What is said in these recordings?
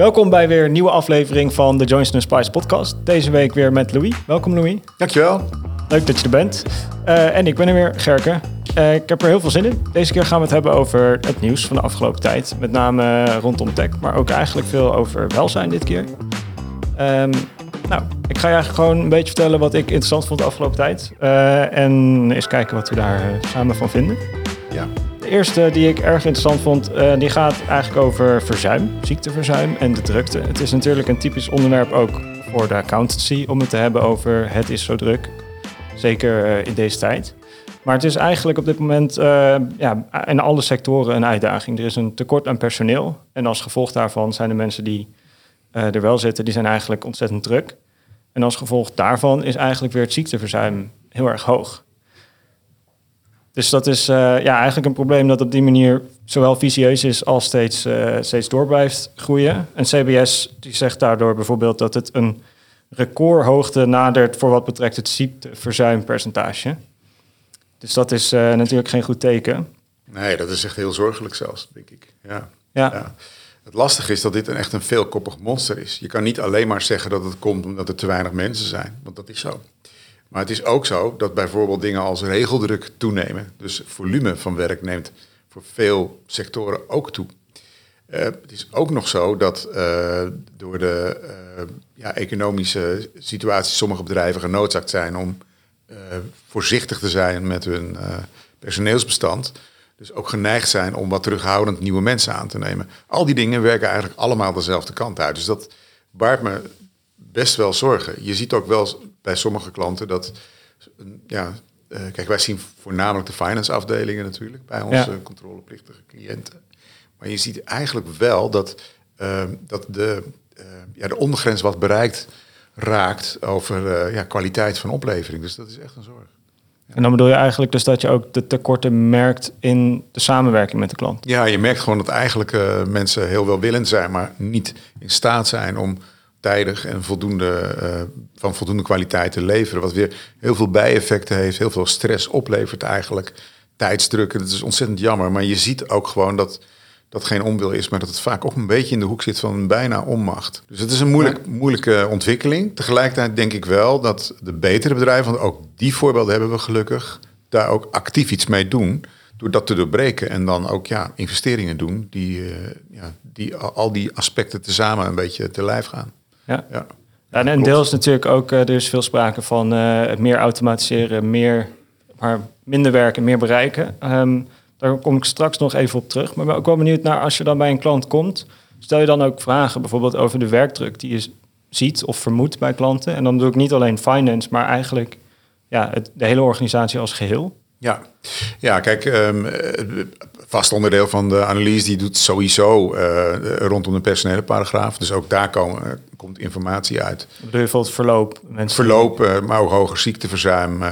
Welkom bij weer een nieuwe aflevering van de Joinson Spice podcast. Deze week weer met Louis. Welkom Louis. Dankjewel. Leuk dat je er bent. Uh, en ik ben er weer, Gerke. Uh, ik heb er heel veel zin in. Deze keer gaan we het hebben over het nieuws van de afgelopen tijd. Met name rondom tech, maar ook eigenlijk veel over welzijn dit keer. Um, nou, ik ga je eigenlijk gewoon een beetje vertellen wat ik interessant vond de afgelopen tijd. Uh, en eens kijken wat we daar samen van vinden. Ja eerste die ik erg interessant vond, uh, die gaat eigenlijk over verzuim, ziekteverzuim en de drukte. Het is natuurlijk een typisch onderwerp ook voor de accountancy om het te hebben over het is zo druk. Zeker uh, in deze tijd. Maar het is eigenlijk op dit moment uh, ja, in alle sectoren een uitdaging. Er is een tekort aan personeel. En als gevolg daarvan zijn de mensen die er wel zitten, die zijn eigenlijk ontzettend druk. En als gevolg daarvan is eigenlijk weer het ziekteverzuim heel erg hoog. Dus dat is uh, ja, eigenlijk een probleem dat op die manier zowel vicieus is als steeds, uh, steeds door blijft groeien. En CBS die zegt daardoor bijvoorbeeld dat het een recordhoogte nadert voor wat betreft het ziekteverzuimpercentage. Dus dat is uh, natuurlijk geen goed teken. Nee, dat is echt heel zorgelijk zelfs, denk ik. Ja. ja. ja. Het lastige is dat dit een echt een veelkoppig monster is. Je kan niet alleen maar zeggen dat het komt omdat er te weinig mensen zijn, want dat is zo. Maar het is ook zo dat bijvoorbeeld dingen als regeldruk toenemen. Dus volume van werk neemt voor veel sectoren ook toe. Uh, het is ook nog zo dat uh, door de uh, ja, economische situatie sommige bedrijven genoodzaakt zijn om voorzichtig te zijn met hun personeelsbestand. Dus ook geneigd zijn om wat terughoudend nieuwe mensen aan te nemen. Al die dingen werken eigenlijk allemaal dezelfde kant uit. Dus dat baart me best wel zorgen. Je ziet ook wel bij sommige klanten dat, ja, uh, kijk, wij zien voornamelijk de finance afdelingen natuurlijk bij onze controleplichtige cliënten. Maar je ziet eigenlijk wel dat, uh, dat de, uh, ja, de ondergrens wat bereikt raakt over ja, kwaliteit van oplevering. Dus dat is echt een zorg. En dan bedoel je eigenlijk dus dat je ook de tekorten merkt in de samenwerking met de klant? Ja, je merkt gewoon dat eigenlijk mensen heel welwillend zijn, maar niet in staat zijn om tijdig en voldoende, uh, van voldoende kwaliteit te leveren. Wat weer heel veel bijeffecten heeft, heel veel stress oplevert eigenlijk. Tijdsdrukken, dat is ontzettend jammer. Maar je ziet ook gewoon dat dat geen onwil is, maar dat het vaak ook een beetje in de hoek zit van een bijna onmacht. Dus het is een moeilijk, moeilijke ontwikkeling. Tegelijkertijd denk ik wel dat de betere bedrijven, want ook die voorbeelden hebben we gelukkig, daar ook actief iets mee doen. Door dat te doorbreken en dan ook ja, investeringen doen die, uh, ja, die al die aspecten tezamen een beetje te lijf gaan. Ja. ja. en een deel is natuurlijk ook, uh, er is veel sprake van uh, meer automatiseren, meer, maar minder werken, meer bereiken. Um, daar kom ik straks nog even op terug. Maar ik ben ook wel benieuwd naar als je dan bij een klant komt, stel je dan ook vragen bijvoorbeeld over de werkdruk die je ziet of vermoedt bij klanten. En dan doe ik niet alleen finance, maar eigenlijk ja, het, de hele organisatie als geheel. Ja, ja kijk, um, vast onderdeel van de analyse die doet sowieso uh, rondom de personele paragraaf. Dus ook daar komen, uh, komt informatie uit. Bijvoorbeeld verloop? Mensen verloop, uh, maar ook hoger ziekteverzuim,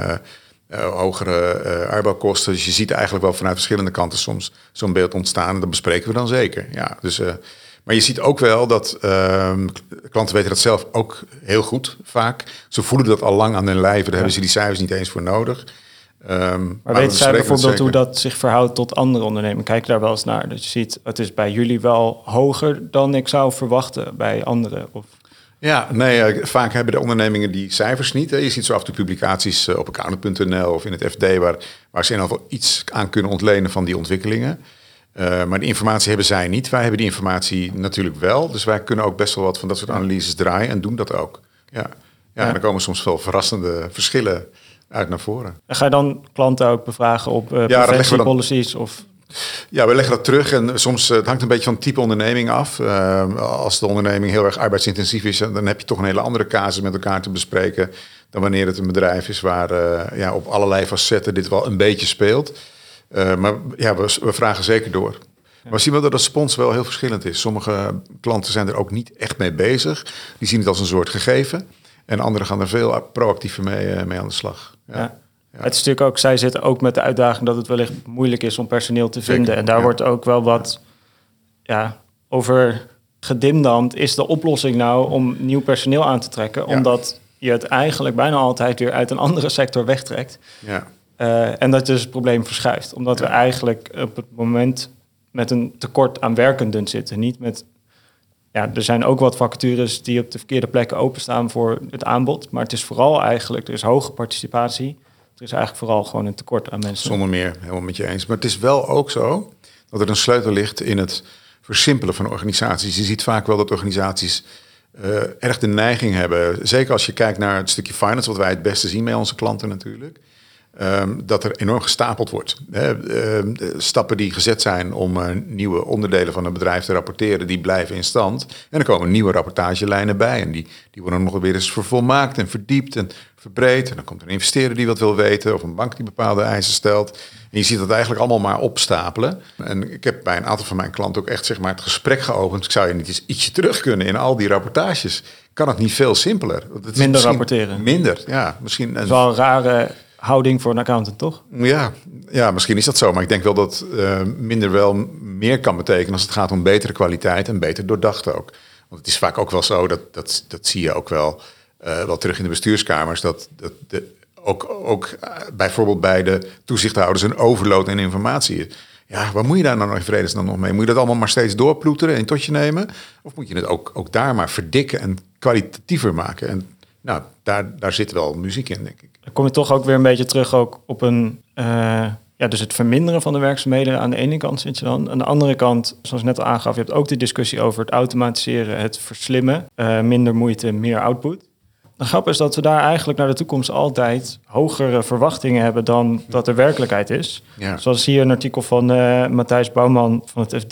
hogere arbeidskosten. Dus je ziet eigenlijk wel vanuit verschillende kanten soms zo'n beeld ontstaan. En dat bespreken we dan zeker. Ja, dus, maar je ziet ook wel dat ehm, klanten weten dat zelf ook heel goed vaak. Ze voelen dat al lang aan hun lijve. Daar ja. hebben ze die cijfers niet eens voor nodig. Um, maar, weet zij bijvoorbeeld hoe dat zich verhoudt tot andere ondernemingen? Kijk daar wel eens naar. Dat je ziet, het is bij jullie wel hoger dan ik zou verwachten bij anderen. Of... Ja, nee, eh, vaak hebben de ondernemingen die cijfers niet. Je ziet zo af en toe publicaties eh, op accountant.nl of in het FD... waar, waar ze in ieder geval iets aan kunnen ontlenen van die ontwikkelingen. Uh, maar die informatie hebben zij niet. Wij hebben die informatie natuurlijk wel. Dus wij kunnen ook best wel wat van dat soort analyses draaien en doen dat ook. Ja, ja, ja. en dan komen soms wel verrassende verschillen uit naar voren. En ga je dan klanten ook bevragen op uh, ja, preventiepolicies? Of... Ja, we leggen dat terug en soms uh, het hangt een beetje van het type onderneming af. Uh, als de onderneming heel erg arbeidsintensief is, dan heb je toch een hele andere casus met elkaar te bespreken dan wanneer het een bedrijf is waar ja, op allerlei facetten dit wel een beetje speelt. maar ja, we, we, vragen zeker door. Maar we zien wel dat de respons wel heel verschillend is. Sommige klanten zijn er ook niet echt mee bezig. Die zien het als een soort gegeven. En anderen gaan er veel proactiever mee, mee aan de slag. Ja. ja. Het is natuurlijk ook, zij zitten ook met de uitdaging dat het wellicht moeilijk is om personeel te vinden. en daar wordt ook wel wat ja, over gedimdamd. Is de oplossing nou om nieuw personeel aan te trekken? Omdat je het eigenlijk bijna altijd weer uit een andere sector wegtrekt. Ja. Uh, en dat dus het probleem verschuift. Omdat we eigenlijk op het moment met een tekort aan werkenden zitten. Niet met ja, er zijn ook wat vacatures die op de verkeerde plekken openstaan voor het aanbod. Maar het is vooral eigenlijk, er is hoge participatie. Er is eigenlijk vooral gewoon een tekort aan mensen. Zonder meer, helemaal met je eens. Maar het is wel ook zo dat er een sleutel ligt in het versimpelen van organisaties. Je ziet vaak wel dat organisaties uh, erg de neiging hebben, zeker als je kijkt naar het stukje finance, wat wij het beste zien bij onze klanten natuurlijk, um, dat er enorm gestapeld wordt. Uh, stappen die gezet zijn om uh, nieuwe onderdelen van een bedrijf te rapporteren, die blijven in stand. En er komen nieuwe rapportagelijnen bij en die, die worden nog weer eens vervolmaakt en verdiept en verbreed. En dan komt er een investeerder die wat wil weten of een bank die bepaalde eisen stelt. En je ziet dat eigenlijk allemaal maar opstapelen. En ik heb bij een aantal van mijn klanten ook echt zeg maar, het gesprek geopend. Ik zou je niet eens ietsje terug kunnen in al die rapportages. Kan het niet veel simpeler? Minder rapporteren. Minder, ja. Misschien, het is wel een rare houding voor een accountant, toch? Ja, ja misschien is dat zo. Maar ik denk wel dat uh, minder wel meer kan betekenen als het gaat om betere kwaliteit en beter doordacht ook. Want het is vaak ook wel zo, dat, dat, dat zie je ook wel, uh, wel terug in de bestuurskamers, dat, dat de, ook, ook eh, bijvoorbeeld bij de toezichthouders een overload in informatie. Ja, waar moet je daar nou in vredesnaam nog mee? Moet je dat allemaal maar steeds doorploeteren en tot je nemen? Of moet je het ook, ook daar maar verdikken en kwalitatiever maken? En nou, daar, daar zit wel muziek in, denk ik. Dan kom je toch ook weer een beetje terug ook op een... Uh, ja, dus het verminderen van de werkzaamheden aan de ene kant zit je dan. Aan de andere kant, zoals ik net al aangaf, je hebt ook de discussie over het automatiseren, het verslimmen. Uh, minder moeite, meer output. De grap is dat we daar eigenlijk naar de toekomst altijd hogere verwachtingen hebben dan dat de werkelijkheid is. Zoals hier een artikel van uh, Matthijs Bouwman van het FD.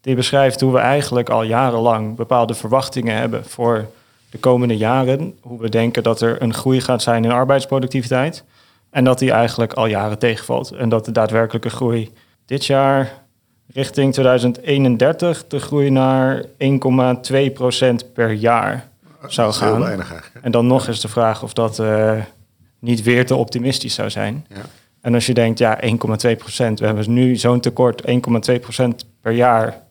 Die beschrijft hoe we eigenlijk al jarenlang bepaalde verwachtingen hebben voor de komende jaren. Hoe we denken dat er een groei gaat zijn in arbeidsproductiviteit. En dat die eigenlijk al jaren tegenvalt. En dat de daadwerkelijke groei dit jaar richting 2031 de groei naar 1,2% per jaar zou gaan. Weinig, en dan nog eens de vraag of dat uh, niet weer te optimistisch zou zijn. Ja. En als je denkt, ja, 1,2 procent, we hebben nu zo'n tekort, 1,2 procent per jaar,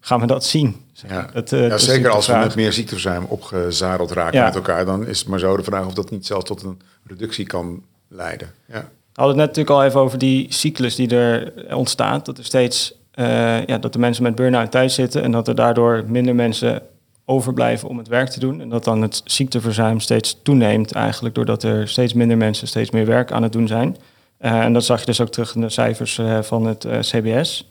gaan we dat zien? Ja, het, uh, ja zeker als we met meer ziekteverzuim opgezadeld raken met elkaar, dan is het maar zo de vraag of dat niet zelfs tot een reductie kan leiden. Ja. We hadden het net natuurlijk al even over die cyclus die er ontstaat. Dat er steeds uh, ja, dat de mensen met burn-out thuis zitten en dat er daardoor minder mensen overblijven om het werk te doen. En dat dan het ziekteverzuim steeds toeneemt eigenlijk doordat er steeds minder mensen steeds meer werk aan het doen zijn. Uh, en dat zag je dus ook terug in de cijfers uh, van het CBS.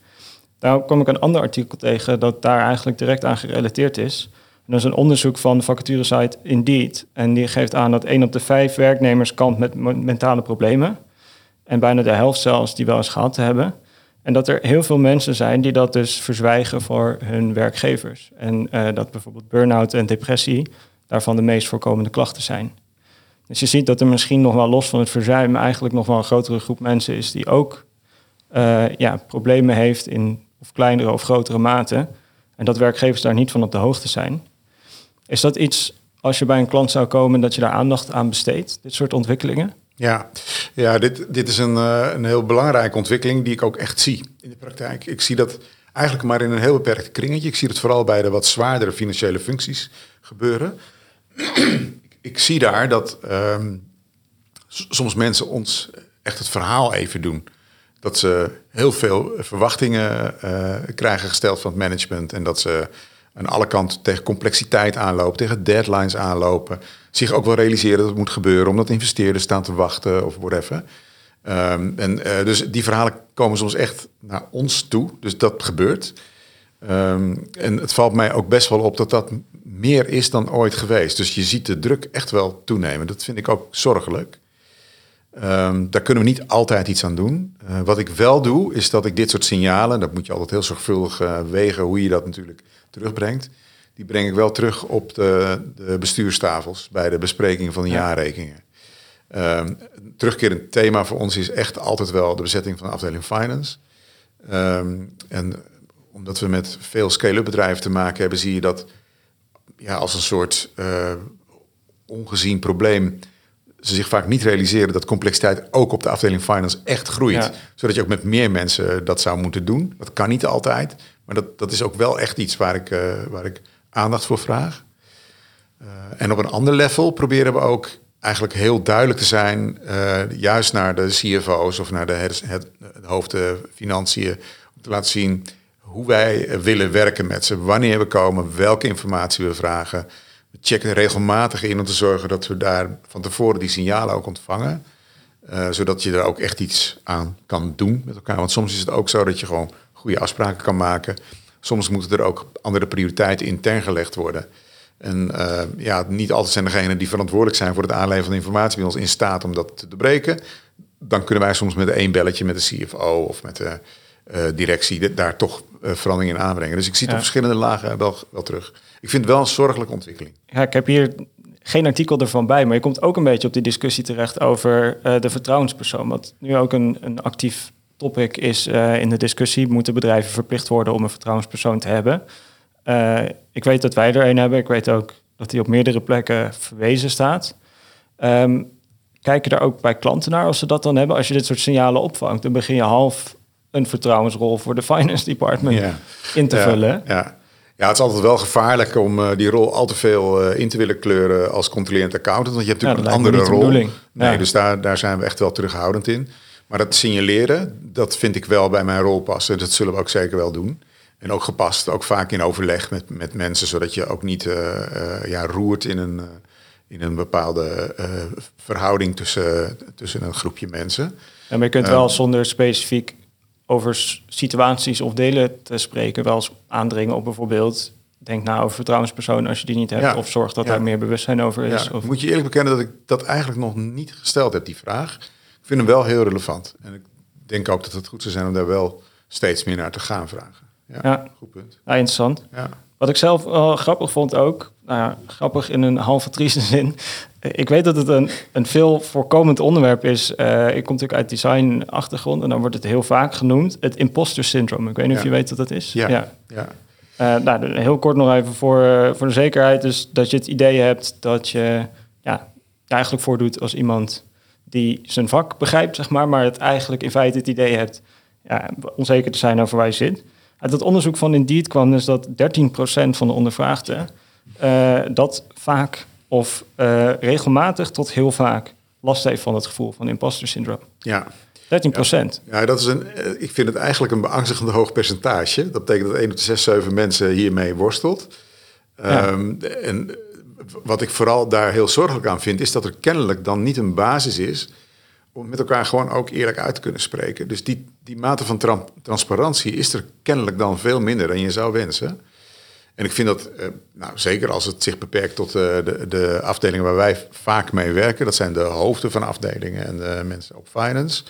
Daar kwam ik een ander artikel tegen dat daar eigenlijk direct aan gerelateerd is. En dat is een onderzoek van de vacaturesite Indeed. En die geeft aan dat 1 op de 5 werknemers kampt met mentale problemen. En bijna de helft zelfs die wel eens gehad hebben. En dat er heel veel mensen zijn die dat dus verzwijgen voor hun werkgevers. En uh, dat bijvoorbeeld burn-out en depressie daarvan de meest voorkomende klachten zijn. Dus je ziet dat er misschien nog wel los van het verzuim eigenlijk nog wel een grotere groep mensen is die ook uh, ja, problemen heeft in of kleinere of grotere mate. En dat werkgevers daar niet van op de hoogte zijn. Is dat iets, als je bij een klant zou komen, dat je daar aandacht aan besteedt, dit soort ontwikkelingen? Ja, ja dit, dit is een, uh, een heel belangrijke ontwikkeling die ik ook echt zie in de praktijk. Ik zie dat eigenlijk maar in een heel beperkt kringetje. Ik zie het vooral bij de wat zwaardere financiële functies gebeuren. ik zie daar dat um, soms mensen ons echt het verhaal even doen. Dat ze heel veel verwachtingen uh, krijgen gesteld van het management en dat ze aan alle kanten tegen complexiteit aanlopen, tegen deadlines aanlopen. Zich ook wel realiseren dat het moet gebeuren, omdat investeerders staan te wachten of whatever. Um, en uh, dus die verhalen komen soms echt naar ons toe. Dus dat gebeurt. Um, en het valt mij ook best wel op dat dat meer is dan ooit geweest. Dus je ziet de druk echt wel toenemen. Dat vind ik ook zorgelijk. Um, daar kunnen we niet altijd iets aan doen. Uh, wat ik wel doe, is dat ik dit soort signalen, dat moet je altijd heel zorgvuldig uh, wegen hoe je dat natuurlijk terugbrengt. Die breng ik wel terug op de, de bestuurstafels bij de bespreking van de jaarrekeningen. Um, terugkerend thema voor ons is echt altijd wel de bezetting van de afdeling finance. Um, en omdat we met veel scale-up bedrijven te maken hebben, zie je dat ja, als een soort uh, ongezien probleem ze zich vaak niet realiseren dat complexiteit ook op de afdeling finance echt groeit. Zodat je ook met meer mensen dat zou moeten doen. Dat kan niet altijd. Maar dat, dat is ook wel echt iets waar ik, uh, waar ik aandacht voor vraag. Uh, en op een ander level proberen we ook eigenlijk heel duidelijk te zijn, uh, juist naar de CFO's of naar de, het, het, het hoofd financiën, om te laten zien hoe wij willen werken met ze, wanneer we komen, welke informatie we vragen. We checken regelmatig in om te zorgen dat we daar van tevoren die signalen ook ontvangen. Uh, zodat je er ook echt iets aan kan doen met elkaar. Want soms is het ook zo dat je gewoon goede afspraken kan maken. Soms moeten er ook andere prioriteiten intern gelegd worden. En uh, ja, niet altijd zijn degenen die verantwoordelijk zijn voor het aanleveren van informatie bij ons in staat om dat te doorbreken. Dan kunnen wij soms met één belletje met de CFO of met de directie daar toch uh, verandering in aanbrengen. Dus ik zie het op verschillende lagen wel, wel terug. Ik vind het wel een zorgelijke ontwikkeling. Ja, ik heb hier geen artikel ervan bij, maar je komt ook een beetje op die discussie terecht over uh, de vertrouwenspersoon. Wat nu ook een, een actief topic is in de discussie. Moeten bedrijven verplicht worden om een vertrouwenspersoon te hebben? ik weet dat wij er een hebben. Ik weet ook dat die op meerdere plekken verwezen staat. Um, kijken daar ook bij klanten naar als ze dat dan hebben? Als je dit soort signalen opvangt, dan begin je half een vertrouwensrol voor de finance department in te vullen. Ja. ja, het is altijd wel gevaarlijk om uh, die rol al te veel uh, in te willen kleuren als controlerend accountant. Want je hebt natuurlijk een andere rol. Nee, dus daar, daar zijn we echt wel terughoudend in. Maar dat signaleren, dat vind ik wel bij mijn rol passen. Dat zullen we ook zeker wel doen. En ook gepast, ook vaak in overleg met, met mensen, zodat je ook niet uh, ja, roert in een, in een bepaalde verhouding tussen, tussen een groepje mensen. En maar je kunt wel zonder specifiek over situaties of delen te spreken, wel eens aandringen op bijvoorbeeld. Denk nou over vertrouwenspersoon als je die niet hebt, of zorg dat daar meer bewustzijn over is. Of... Moet je eerlijk bekennen dat ik dat eigenlijk nog niet gesteld heb, die vraag. Ik vind hem wel heel relevant. En ik denk ook dat het goed zou zijn om daar wel steeds meer naar te gaan vragen. Ja, goed punt. Ja, interessant. Ja. Wat ik zelf wel grappig vond ook, nou grappig in een halve trieste zin. Ik weet dat het een, een veel voorkomend onderwerp is. Uh, ik kom natuurlijk uit design-achtergrond en dan wordt het heel vaak genoemd. Het imposter syndrome. Ik weet niet of je weet wat dat is. Ja. ja. ja. Uh, nou, heel kort nog even voor, uh, voor de zekerheid. Dus dat je het idee hebt dat je ja, eigenlijk voordoet als iemand die zijn vak begrijpt, zeg maar. Maar het eigenlijk in feite het idee hebt ja, onzeker te zijn over waar je zit. Uit het onderzoek van Indeed kwam dus dat 13% van de ondervraagden uh, dat vaak of uh, regelmatig tot heel vaak last heeft van het gevoel van imposter syndroom. Ja. 13 procent. Ja, dat is een, eh, ik vind het eigenlijk een beangstigend hoog percentage. Dat betekent dat 1 op de 6, 7 mensen hiermee worstelt. Ja. Um, en wat ik vooral daar heel zorgelijk aan vind, is dat er kennelijk dan niet een basis is om met elkaar gewoon ook eerlijk uit te kunnen spreken. Dus die, die mate van transparantie is er kennelijk dan veel minder dan je zou wensen. En ik vind dat, uh, nou, zeker als het zich beperkt tot uh, de, de afdelingen waar wij vaak mee werken, dat zijn de hoofden van afdelingen en de mensen op finance.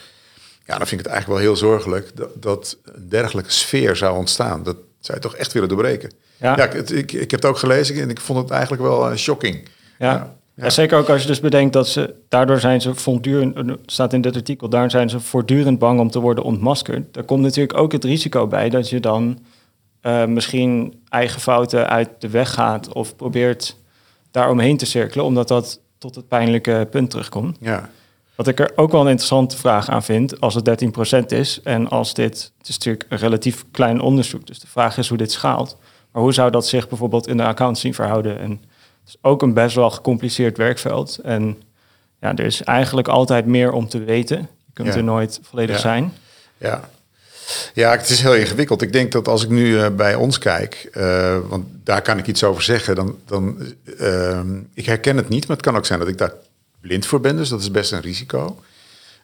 Ja, dan vind ik het eigenlijk wel heel zorgelijk dat, dat een dergelijke sfeer zou ontstaan. Dat zou je toch echt willen doorbreken. Ja, ja ik, ik, ik, heb het ook gelezen en ik vond het eigenlijk wel uh, shocking. Ja. Ja. zeker ook als je dus bedenkt dat ze, daardoor zijn ze voortdurend, staat in dit artikel, daar zijn ze voortdurend bang om te worden ontmaskerd. Daar komt natuurlijk ook het risico bij dat je dan uh, misschien eigen fouten uit de weg gaat of probeert daar omheen te cirkelen, omdat dat tot het pijnlijke punt terugkomt. Ja. Wat ik er ook wel een interessante vraag aan vind, als het 13% is en als dit, het is natuurlijk een relatief klein onderzoek, dus de vraag is hoe dit schaalt. Maar hoe zou dat zich bijvoorbeeld in de accountancy verhouden? En het is ook een best wel gecompliceerd werkveld. En ja, er is eigenlijk altijd meer om te weten. Je kunt er nooit volledig zijn. Ja. Ja, het is heel ingewikkeld. Ik denk dat als ik nu uh, bij ons kijk, uh, want daar kan ik iets over zeggen, dan, dan uh, ik herken het niet, maar het kan ook zijn dat ik daar blind voor ben, dus dat is best een risico.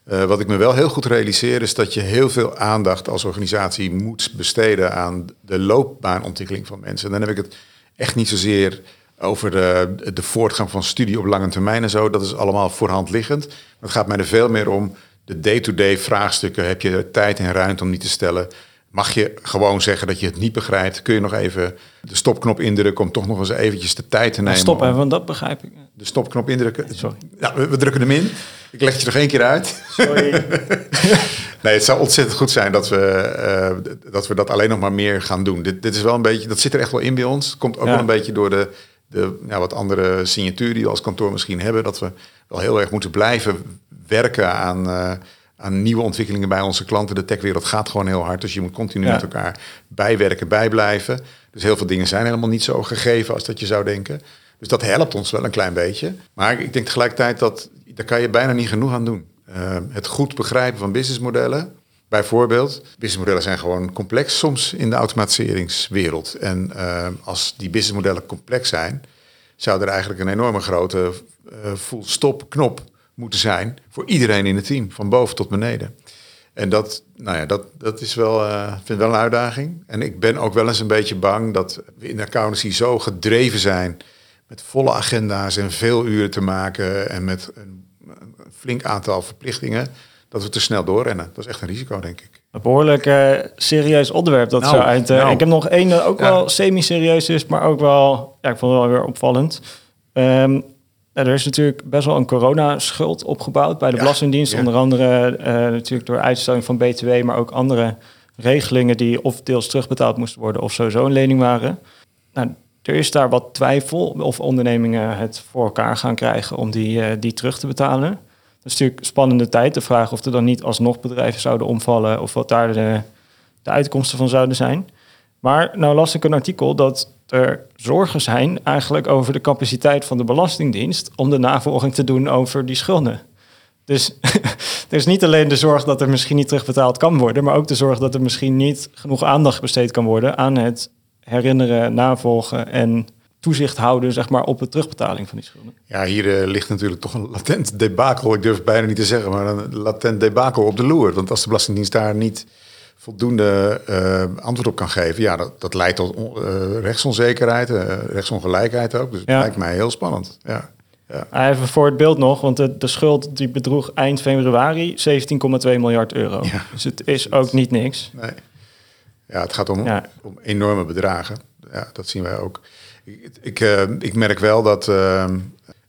wat ik me wel heel goed realiseer is dat je heel veel aandacht als organisatie moet besteden aan de loopbaanontwikkeling van mensen. En dan heb ik het echt niet zozeer over de, de voortgang van studie op lange termijn en zo. Dat is allemaal voorhand liggend. Het gaat mij er veel meer om de day-to-day vraagstukken. Heb je tijd en ruimte om die te stellen? Mag je gewoon zeggen dat je het niet begrijpt? Kun je nog even de stopknop indrukken om toch nog eens eventjes de tijd te nemen? Stop, want dat begrijp ik. De stopknop indrukken. Sorry. Nou, we, drukken hem in. Ik leg het je nog één keer uit. Sorry. nee, het zou ontzettend goed zijn dat we, uh, dat we dat alleen nog maar meer gaan doen. Dit, dit is wel een beetje, dat zit er echt wel in bij ons. Komt ook wel een beetje door de, de ja, wat andere signatuur die we als kantoor misschien hebben. Dat we wel heel erg moeten blijven werken aan, uh, aan nieuwe ontwikkelingen bij onze klanten. De techwereld gaat gewoon heel hard, dus je moet continu met elkaar bijwerken, bijblijven. Dus heel veel dingen zijn helemaal niet zo gegeven als dat je zou denken. Dus dat helpt ons wel een klein beetje. Maar ik denk tegelijkertijd dat daar kan je bijna niet genoeg aan doen. Uh, het goed begrijpen van businessmodellen Bijvoorbeeld, businessmodellen zijn gewoon complex soms in de automatiseringswereld. En uh, als die businessmodellen complex zijn, zou er eigenlijk een enorme grote uh, full stop knop moeten zijn voor iedereen in het team, van boven tot beneden. En dat, nou ja, dat, dat is wel, uh, vind wel een uitdaging. En ik ben ook wel eens een beetje bang dat we in de accountancy zo gedreven zijn met volle agenda's en veel uren te maken en met een, een flink aantal verplichtingen, dat we te snel doorrennen. Dat is echt een risico, denk ik. Een behoorlijk uh, serieus onderwerp dat nou, zo uit. Uh, nou, ik heb nog één dat ook wel semi-serieus is, maar ook wel, ja, ik vond het wel weer opvallend. Um, er is natuurlijk best wel een coronaschuld opgebouwd bij de Belastingdienst. Onder andere uh, natuurlijk door uitstelling van BTW, maar ook andere regelingen die of deels terugbetaald moesten worden of sowieso een lening waren. Nou, er is daar wat twijfel of ondernemingen het voor elkaar gaan krijgen om die, uh, die terug te betalen. Dat is natuurlijk spannende tijd. De vraag of er dan niet alsnog bedrijven zouden omvallen of wat daar de, de uitkomsten van zouden zijn. Maar nou las ik een artikel dat er zorgen zijn eigenlijk over de capaciteit van de Belastingdienst om de navolging te doen over die schulden. Dus er is niet alleen de zorg dat er misschien niet terugbetaald kan worden, maar ook de zorg dat er misschien niet genoeg aandacht besteed kan worden aan het herinneren, navolgen en toezicht houden zeg maar, op de terugbetaling van die schulden. Ja, hier uh, ligt natuurlijk toch een latent debakel, ik durf het bijna niet te zeggen, maar een latent debakel op de loer. Want als de Belastingdienst daar niet voldoende uh, antwoord op kan geven, ja, dat, dat leidt tot uh, rechtsonzekerheid, uh, rechtsongelijkheid ook. Dus het lijkt mij heel spannend. Ja. Ja. Even voor het beeld nog, want de, de schuld die bedroeg eind februari 17,2 miljard euro. Ja. Dus het is ook niet niks. Nee. Ja, het gaat om, om enorme bedragen. Ja, dat zien wij ook. Ik, ik, ik merk wel dat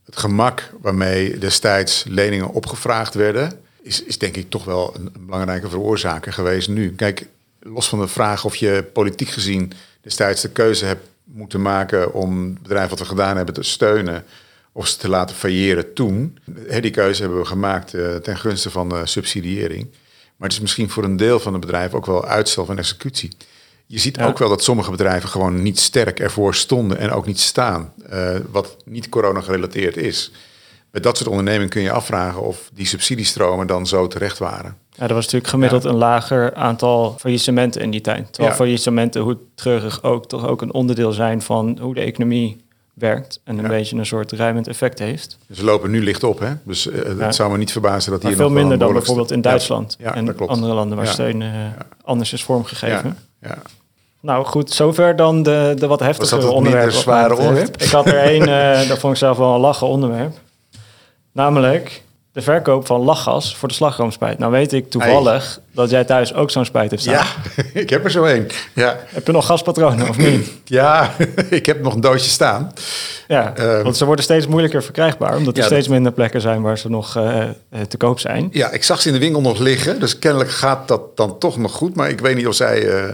het gemak waarmee destijds leningen opgevraagd werden, is, is denk ik toch wel een, een, belangrijke veroorzaker geweest nu. Kijk, los van de vraag of je politiek gezien destijds de keuze hebt moeten maken om het bedrijf wat we gedaan hebben te steunen of ze te laten failleren toen. Die keuze hebben we gemaakt uh, ten gunste van subsidiëring. Maar het is misschien voor een deel van het bedrijf ook wel uitstel van executie. Je ziet ook wel dat sommige bedrijven gewoon niet sterk ervoor stonden en ook niet staan, uh, wat niet corona gerelateerd is met dat soort ondernemingen kun je afvragen of die subsidiestromen dan zo terecht waren. Ja, er was natuurlijk gemiddeld een lager aantal faillissementen in die tijd. Terwijl ja. faillissementen, hoe treurig ook, toch ook een onderdeel zijn van hoe de economie werkt en een beetje een soort ruimend effect heeft. Ze dus lopen nu licht op, hè? Dus uh, het zou me niet verbazen dat hier veel minder dan bijvoorbeeld in Duitsland en andere landen waar steun uh, anders is vormgegeven. Ja. Nou goed, zover dan de, de wat heftige onderwerpen. zware onderwerp? Ik had er één, uh, dat vond ik zelf wel een lachen onderwerp. Namelijk de verkoop van lachgas voor de slagroomspijt. Nou weet ik toevallig dat jij thuis ook zo'n spijt hebt staan. Ja, ik heb er zo een. Ja. Heb je nog gaspatronen of niet? ja, ik heb nog een doosje staan. Ja, uh, want ze worden steeds moeilijker verkrijgbaar... omdat er steeds minder plekken zijn waar ze nog uh, te koop zijn. Ja, ik zag ze in de winkel nog liggen. Dus kennelijk gaat dat dan toch nog goed. Maar ik weet niet of zij uh,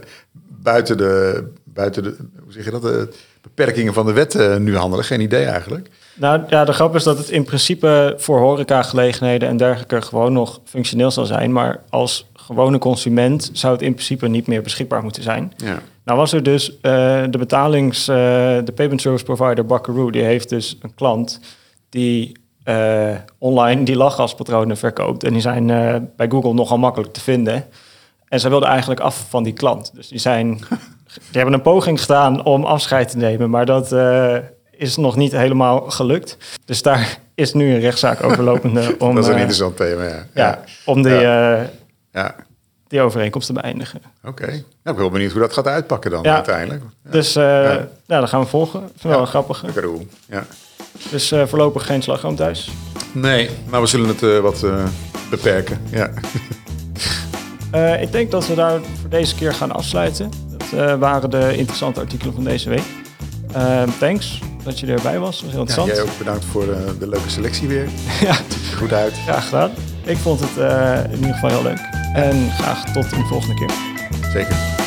buiten de... Buiten de hoe zeg je dat? De beperkingen van de wet nu handelen. Geen idee eigenlijk. Nou ja, de grap is dat het in principe voor horecagelegenheden en dergelijke gewoon nog functioneel zal zijn. Maar als gewone consument zou het in principe niet meer beschikbaar moeten zijn. Ja. Nou was er dus uh, de betalings, uh, de payment service provider Buckaroo, die heeft dus een klant die uh, online die lachgaspatronen verkoopt. En die zijn bij Google nogal makkelijk te vinden. En zij wilden eigenlijk af van die klant. Dus die zijn, die hebben een poging gedaan om afscheid te nemen, maar dat is nog niet helemaal gelukt. Dus daar is nu een rechtszaak overlopende om... dat is een uh, interessant thema, ja. ja om die, ja. Uh, ja. die overeenkomst te beëindigen. Oké. Okay. Nou, ik ben wel benieuwd hoe dat gaat uitpakken dan uiteindelijk. Dus uh, ja. Nou, dan gaan we volgen. Vind wel een grappige. Ja. Dus voorlopig geen slagroom thuis? Nee, maar we zullen het wat beperken, ja. ik denk dat we daar voor deze keer gaan afsluiten. Dat waren de interessante artikelen van deze week. thanks dat je erbij was. Dat was heel interessant. Ja, jij ook bedankt voor uh, de leuke selectie weer. ja. Ziet er goed uit. Ja, gedaan. Ik vond het uh, in ieder geval heel leuk. En graag tot een volgende keer. Zeker.